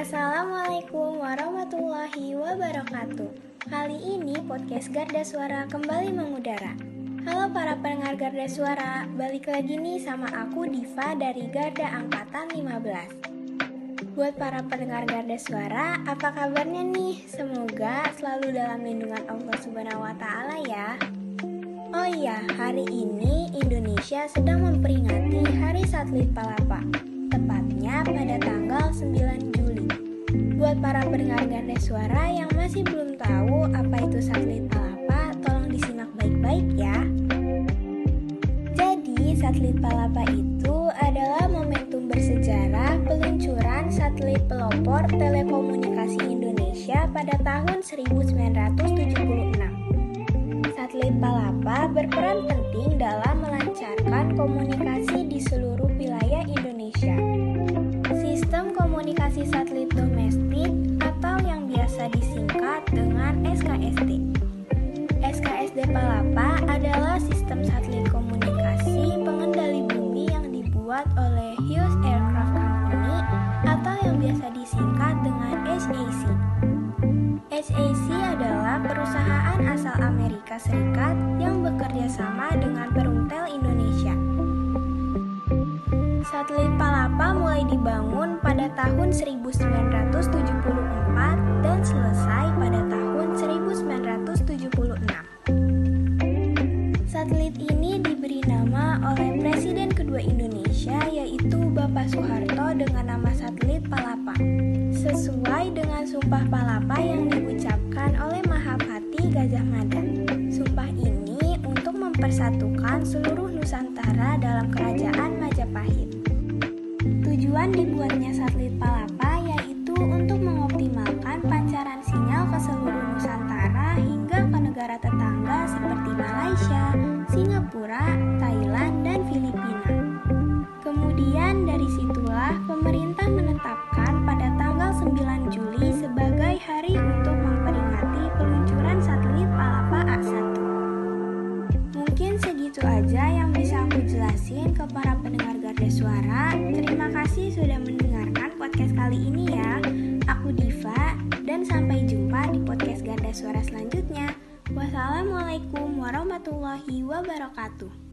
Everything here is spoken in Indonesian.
Assalamualaikum warahmatullahi wabarakatuh. Kali ini podcast Garda Suara kembali mengudara. Halo para pendengar Garda Suara, balik lagi nih sama aku Diva dari Garda Angkatan 15. Buat para pendengar Garda Suara, apa kabarnya nih? Semoga selalu dalam lindungan Allah Subhanahu wa taala ya. Oh iya, hari ini Indonesia sedang memperingati Hari Satelit Palapa, tepatnya pada tanggal 9 Juli. Buat para pendengar garda suara yang masih belum tahu apa itu satelit Palapa, tolong disimak baik-baik ya. Jadi, satelit Palapa itu adalah momentum bersejarah peluncuran satelit pelopor telekomunikasi Indonesia pada tahun 1976. Satelit Palapa berperan penting dalam melancarkan komunikasi di seluruh wilayah Indonesia. Sistem komunikasi satelit biasa disingkat dengan HAC. HAC adalah perusahaan asal Amerika Serikat yang bekerja sama dengan Perumtel Indonesia. Satelit Palapa mulai dibangun pada tahun 1974 dan selesai pada tahun 1976. Satelit ini diberi nama oleh Presiden kedua Indonesia yaitu Bapak Soeharto dengan nama satelit Palapa. Sesuai dengan Sumpah Palapa yang diucapkan oleh Mahapati Gajah Mada. Sumpah ini untuk mempersatukan seluruh Nusantara dalam kerajaan Majapahit. Tujuan dibuatnya satelit Palapa yaitu untuk mengoptimalkan pancaran sinyal ke seluruh Nusantara hingga ke negara tetangga seperti Malaysia, Singapura, Thailand, jelasin ke para pendengar Garda Suara. Terima kasih sudah mendengarkan podcast kali ini ya. Aku Diva dan sampai jumpa di podcast Garda Suara selanjutnya. Wassalamualaikum warahmatullahi wabarakatuh.